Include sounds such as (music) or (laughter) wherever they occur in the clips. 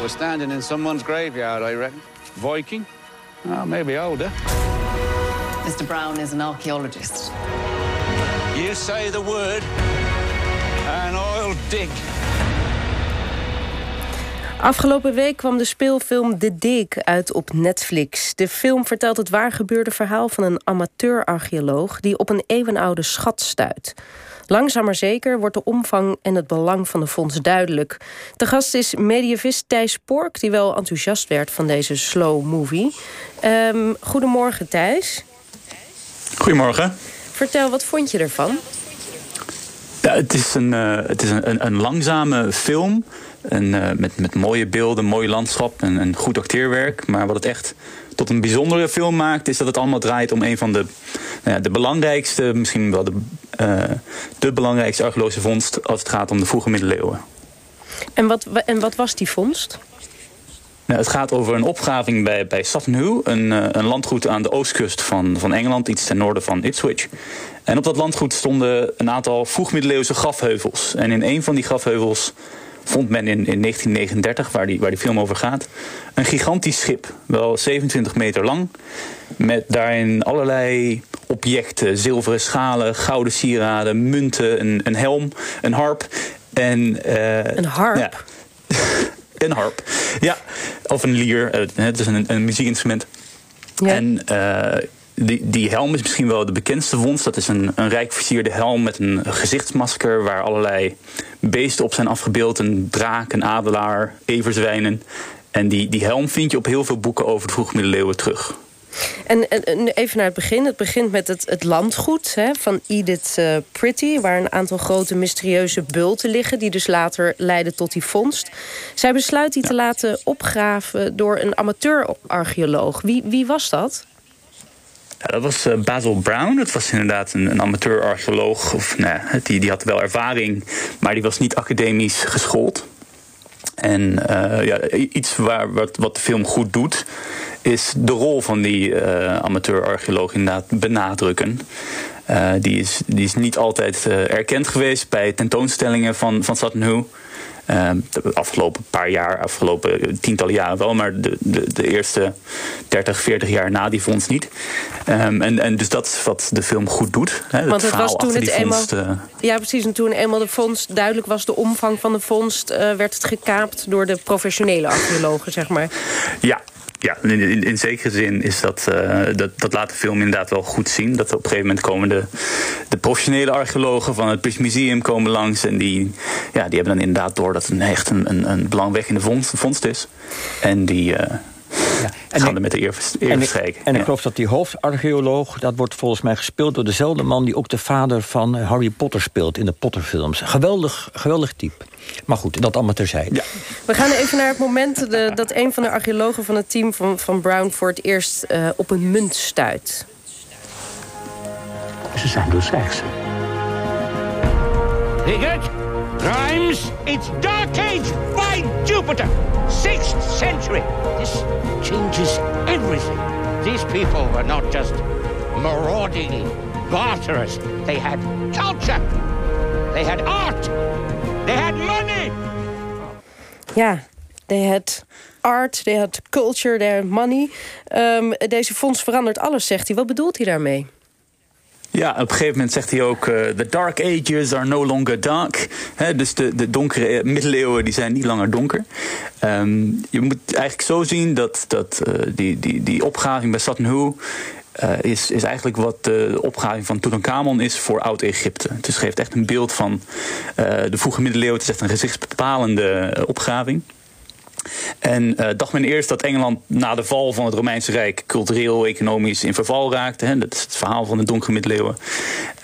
We're standing in someone's graveyard, I reckon. Viking? Oh, maybe older. Mr. Brown is an archaeologist. You say the word, and I'll dig. Afgelopen week kwam de speelfilm The Dig uit op Netflix. De film vertelt het waargebeurde verhaal van een amateur-archeoloog... die op een eeuwenoude schat stuit. Langzaam maar zeker wordt de omvang en het belang van de fonds duidelijk. De gast is medievist Thijs Pork, die wel enthousiast werd van deze slow movie. Um, goedemorgen Thijs. Goedemorgen. Vertel, wat vond je ervan? Ja, het is een, uh, het is een, een, langzame film. Een, uh, met, met mooie beelden, mooi landschap en een goed acteerwerk. Maar wat het echt tot een bijzondere film maakt, is dat het allemaal draait om een van de, nou de belangrijkste, misschien wel de, uh, de belangrijkste archeologische vondst als het gaat om de vroege middeleeuwen. En wat, en wat was die vondst? Nou, het gaat over een opgraving bij, bij een, een landgoed aan de oostkust van, van Engeland, iets ten noorden van Ipswich. En op dat landgoed stonden een aantal vroegmiddeleeuwse grafheuvels. En in een van die grafheuvels vond men in, in 1939, waar die, waar die film over gaat, een gigantisch schip. Wel 27 meter lang. Met daarin allerlei objecten: zilveren schalen, gouden sieraden, munten, een, een helm, een harp. En, uh, een harp? Ja, een harp. Ja, of een lier. Het is een, een muziekinstrument. Ja. En uh, die, die helm is misschien wel de bekendste vondst. Dat is een, een rijk versierde helm met een gezichtsmasker waar allerlei beesten op zijn afgebeeld. Een draak, een adelaar, everzwijnen. En die, die helm vind je op heel veel boeken over de vroege middeleeuwen terug. En, en, even naar het begin. Het begint met het, het landgoed hè, van Edith uh, Pretty... waar een aantal grote mysterieuze bulten liggen... die dus later leiden tot die vondst. Zij besluit die te laten opgraven door een amateur-archeoloog. Wie, wie was dat? Ja, dat was uh, Basil Brown. Dat was inderdaad een, een amateur-archeoloog. Of, nou, die, die had wel ervaring, maar die was niet academisch geschoold. En uh, ja, iets waar, wat, wat de film goed doet, is de rol van die uh, amateur-archeoloog inderdaad benadrukken. Uh, die, is, die is niet altijd erkend geweest bij tentoonstellingen van, van uh, de afgelopen paar jaar, afgelopen tientallen jaren wel, maar de, de, de eerste 30, 40 jaar na die vondst niet. Um, en, en dus dat is wat de film goed doet. Hè, Want het, was toen het eenmaal. Uh... Ja, precies. En toen eenmaal de vondst duidelijk was, de omvang van de vondst, uh, werd het gekaapt door de professionele archeologen, zeg maar. Ja, ja, in, in, zekere zin is dat, uh, dat, dat laat de film inderdaad wel goed zien. Dat op een gegeven moment komen de, de professionele archeologen van het British Museum komen langs. En die, ja, die hebben dan inderdaad door dat het echt een, een, een belangwekkende vondst, vondst is. En die, uh, ja. En gaan er met de eer, eer en, ik, en ik geloof dat die hoofdarcheoloog... dat wordt volgens mij gespeeld door dezelfde man... die ook de vader van Harry Potter speelt in de Potterfilms. Geweldig, geweldig type. Maar goed, dat allemaal terzijde. Ja. We gaan even naar het moment de, dat een van de archeologen van het team van, van Brown... voor het eerst uh, op een munt stuit. Ze zijn door seksen. Higgert, Grimes, it's Dark Age by Jupiter! 6th century! This changes everything. These people were not just marauding barterers. They had culture. They had art. They had money. Ja, they had art, they had culture, they had money. Um, deze fonds verandert alles, zegt hij. Wat bedoelt hij daarmee? Ja, op een gegeven moment zegt hij ook... Uh, the dark ages are no longer dark. Dus de, de donkere middeleeuwen die zijn niet langer donker. Um, je moet eigenlijk zo zien dat, dat uh, die, die, die opgraving bij Sutton Hoo... Is, is eigenlijk wat de opgraving van Tutankhamon is voor Oud-Egypte. Het geeft echt een beeld van de vroege middeleeuwen. Het is echt een gezichtsbepalende opgraving. En uh, dacht men eerst dat Engeland na de val van het Romeinse Rijk cultureel, economisch in verval raakte. Hè. Dat is het verhaal van de donkere middeleeuwen.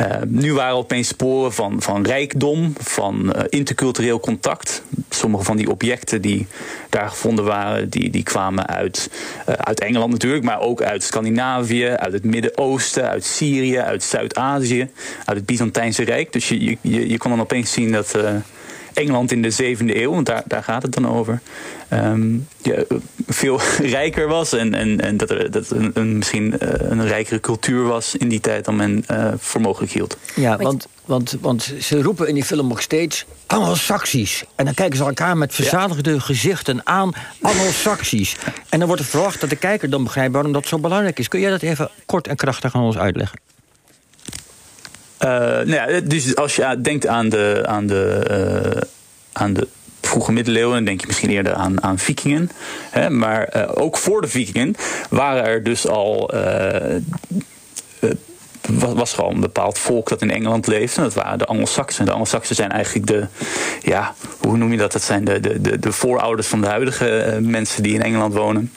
Uh, nu waren opeens sporen van, van rijkdom, van uh, intercultureel contact. Sommige van die objecten die daar gevonden waren, die, die kwamen uit, uit Engeland natuurlijk, maar ook uit Scandinavië, uit het Midden-Oosten, uit Syrië, uit Zuid-Azië, uit het Byzantijnse Rijk. Dus je, je, je kon dan opeens zien dat Engeland in de zevende eeuw, want daar, daar gaat het dan over, ehm, ja, veel (laughs) rijker was. En, en, en dat er dat een, een misschien eh, een rijkere cultuur was in die tijd dan men uh, voor mogelijk hield. Ja, want, want, want ze roepen in die film nog steeds Anglo-Saxisch. En dan kijken ze elkaar met verzadigde ja. gezichten aan, Anglo-Saxisch. En dan wordt er verwacht dat de kijker dan begrijpt waarom dat zo belangrijk is. Kun jij dat even kort en krachtig aan ons uitleggen? Uh, nou ja, dus als je denkt aan de, aan de, aan de vroege middeleeuwen, denk je misschien eerder aan, aan vikingen. Hè, maar uh, ook voor de vikingen waren er dus al. was, was gewoon een bepaald volk dat in Engeland leefde. Dat waren de Anglo-Saxen. De Anglo-Saxen zijn eigenlijk de, ja, hoe noem je dat? Dat zijn de, de, de, de voorouders van de huidige mensen die in Engeland wonen.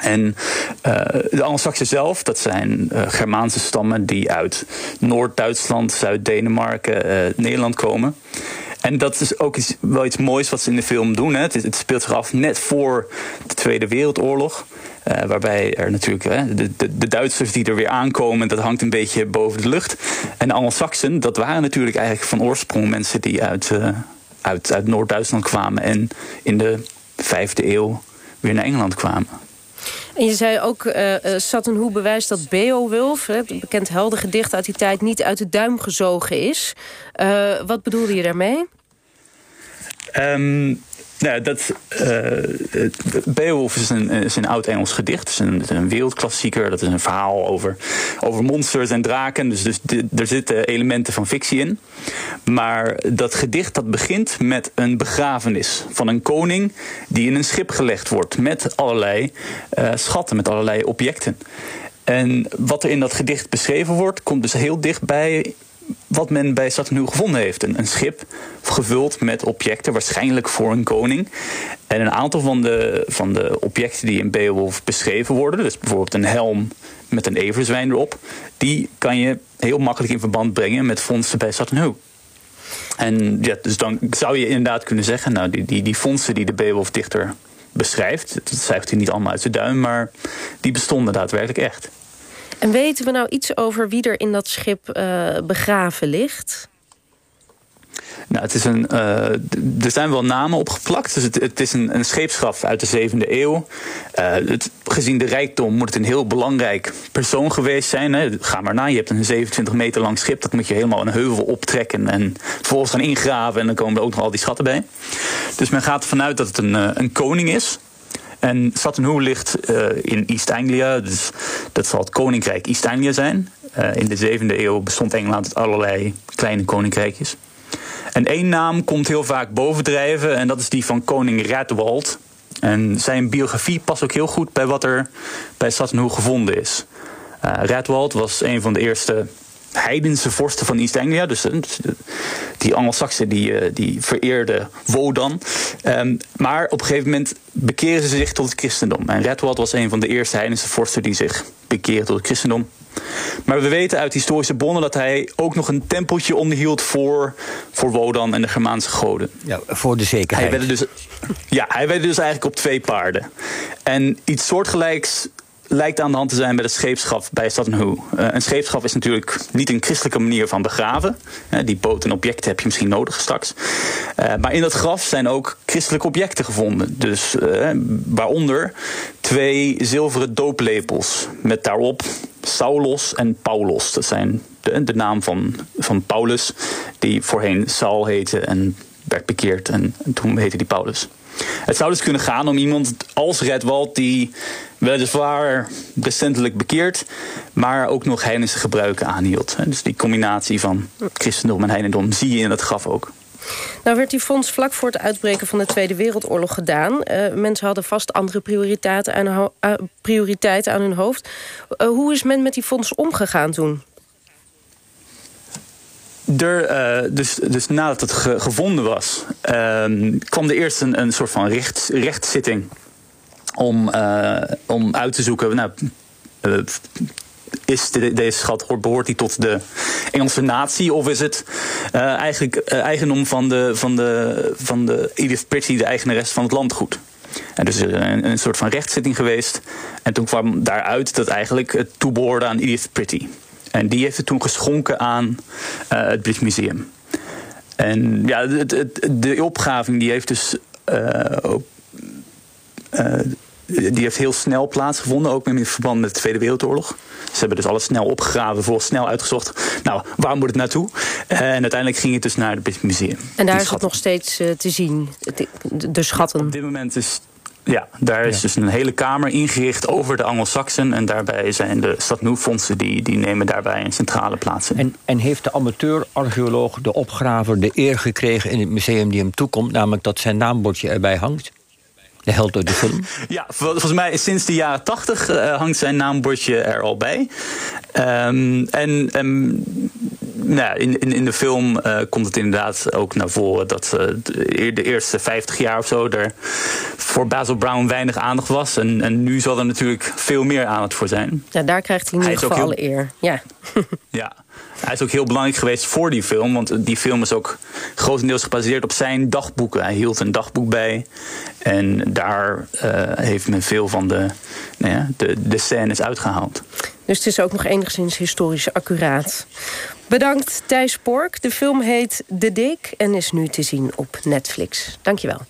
En uh, de Anglo-Saxen zelf, dat zijn uh, Germaanse stammen die uit Noord-Duitsland, Zuid-Denemarken, uh, Nederland komen. En dat is ook iets, wel iets moois wat ze in de film doen. Hè. Het, speelt zich af net voor de Tweede Wereldoorlog. waarbij er natuurlijk de, de, Duitsers die er weer aankomen, dat hangt een beetje boven de lucht. En de Anglo-Saxen, dat waren natuurlijk eigenlijk van oorsprong mensen die uit, uit, uit Noord-Duitsland kwamen. En in de vijfde eeuw weer naar Engeland kwamen. En je zei ook, uh, Sutton bewijst dat Beowulf, het bekend heldengedicht uit die tijd, niet uit de duim gezogen is. Uh, wat bedoelde je daarmee? Um, dat, uh, Beowulf is een, oud-Engels gedicht. Het is een, wereldklassieker. Dat is een verhaal over, over monsters en draken. Dus, dus er zitten elementen van fictie in. Maar dat gedicht dat begint met een begrafenis van een koning... die in een schip gelegd wordt met allerlei uh, schatten, met allerlei objecten. En wat er in dat gedicht beschreven wordt... komt dus heel dichtbij wat men bij Saturnine gevonden heeft. Een, schip gevuld met objecten, waarschijnlijk voor een koning. En een aantal van de, van de objecten die in Beowulf beschreven worden, dus bijvoorbeeld een helm met een everzwijn erop, die kan je heel makkelijk in verband brengen met fondsen bij Saturnine. En ja, dus dan zou je inderdaad kunnen zeggen, nou, die, die, die fondsen die de Beowulf-dichter beschrijft, dat schrijft hij niet allemaal uit de duim, maar die bestonden daadwerkelijk echt. En weten we nou iets over wie er in dat schip uh, begraven ligt? Nou, het is een, uh, er zijn wel namen opgeplakt. Dus het, het is een, een, scheepsgraf uit de zevende eeuw. Uh, het, gezien de rijkdom moet het een heel belangrijk persoon geweest zijn. Hè. Ga maar na, je hebt een 27 meter lang schip. Dat moet je helemaal een heuvel optrekken en vervolgens gaan ingraven. En dan komen er ook nog al die schatten bij. Dus men gaat ervan uit dat het een, een koning is. En Sutton ligt uh, in East Anglia, dus dat zal het koninkrijk East Anglia zijn. Uh, in de zevende eeuw bestond Engeland uit allerlei kleine koninkrijkjes. En één naam komt heel vaak bovendrijven en dat is die van koning Radwald. En zijn biografie past ook heel goed bij wat er bij Sutton gevonden is. Uh, Radwald was een van de eerste heidense vorsten van East Anglia. Dus die Anglo-Saxen die, die vereerden Wodan. Um, maar op een gegeven moment bekeren ze zich tot het christendom. En Redwald was een van de eerste heidense vorsten die zich bekeerden tot het christendom. Maar we weten uit historische bronnen dat hij ook nog een tempeltje onderhield voor, voor Wodan en de Germaanse goden. Ja, voor de zekerheid. Hij dus, ja, hij werd dus eigenlijk op twee paarden. En iets soortgelijks lijkt aan de hand te zijn bij het scheepschap bij Sutton Hoo. Uh, een scheepschap is natuurlijk niet een christelijke manier van begraven. Uh, die boot en objecten heb je misschien nodig straks. Uh, maar in dat graf zijn ook christelijke objecten gevonden. Dus waaronder twee zilveren dooplepels met daarop Saulos en Paulus. Dat zijn de, de naam van, van Paulus, die voorheen Saul heette en werd bekeerd. En toen heette die Paulus. Het zou dus kunnen gaan om iemand als Redwald die weliswaar recentelijk bekeerd, maar ook nog heidense gebruiken aanhield. Dus die combinatie van christendom en heidendom zie je in dat graf ook. Nou werd die fonds vlak voor het uitbreken van de Tweede Wereldoorlog gedaan. Uh, mensen hadden vast andere prioriteiten aan, uh, prioriteiten aan hun hoofd. Uh, hoe is men met die fonds omgegaan toen? Er, dus, dus nadat het ge gevonden was, ehm, kwam er eerst een, een soort van recht, rechtszitting om, uh, om uit te zoeken. Nou, uh, is de, deze schat behoort die tot de Engelse natie of is het eigenlijk eigendom van de, van, de, van de Edith Pretty, de eigenares van het landgoed? En dus een, een soort van rechtszitting geweest. En toen kwam daaruit dat eigenlijk het toebehoorde aan Edith Pretty. En die heeft het toen geschonken aan het British Museum. En ja, het, het, de opgraving die heeft dus ook, die heeft heel snel plaatsgevonden, ook in verband met de Tweede Wereldoorlog. Ze hebben dus alles snel opgegraven, vervolgens snel uitgezocht. Nou, waar moet het naartoe? en uiteindelijk ging het dus naar het British Museum. En daar is het nog steeds te zien, de schatten? Op dit moment is ja, daar is dus een hele kamer ingericht over de Anglo-Saxen. En daarbij zijn de Stadnoe-fondsen, die, die nemen daarbij een centrale plaats in. En, en heeft de amateur-archeoloog, de opgraver, de eer gekregen in het museum die hem toekomt... namelijk dat zijn naambordje erbij hangt? De held uit de film? (laughs) Ja, volgens mij sinds de jaren tachtig uh, hangt zijn naambordje er al bij. Um, en um, nou, in, in, in de film uh, komt het inderdaad ook naar voren dat uh, de, eerste 50 jaar of zo er voor Basil Brown weinig aandacht was. En, en nu zal er natuurlijk veel meer aandacht voor zijn. Ja, daar krijgt hij in ieder geval alle eer. Ja. (laughs) ja. Hij is ook heel belangrijk geweest voor die film, want die film is ook grotendeels gebaseerd op zijn dagboeken. Hij hield een dagboek bij en daar uh, heeft men veel van de, nou ja, de, de scènes uitgehaald. Dus het is ook nog enigszins historisch accuraat. Bedankt Thijs Pork. De film heet De Dik en is nu te zien op Netflix. Dankjewel.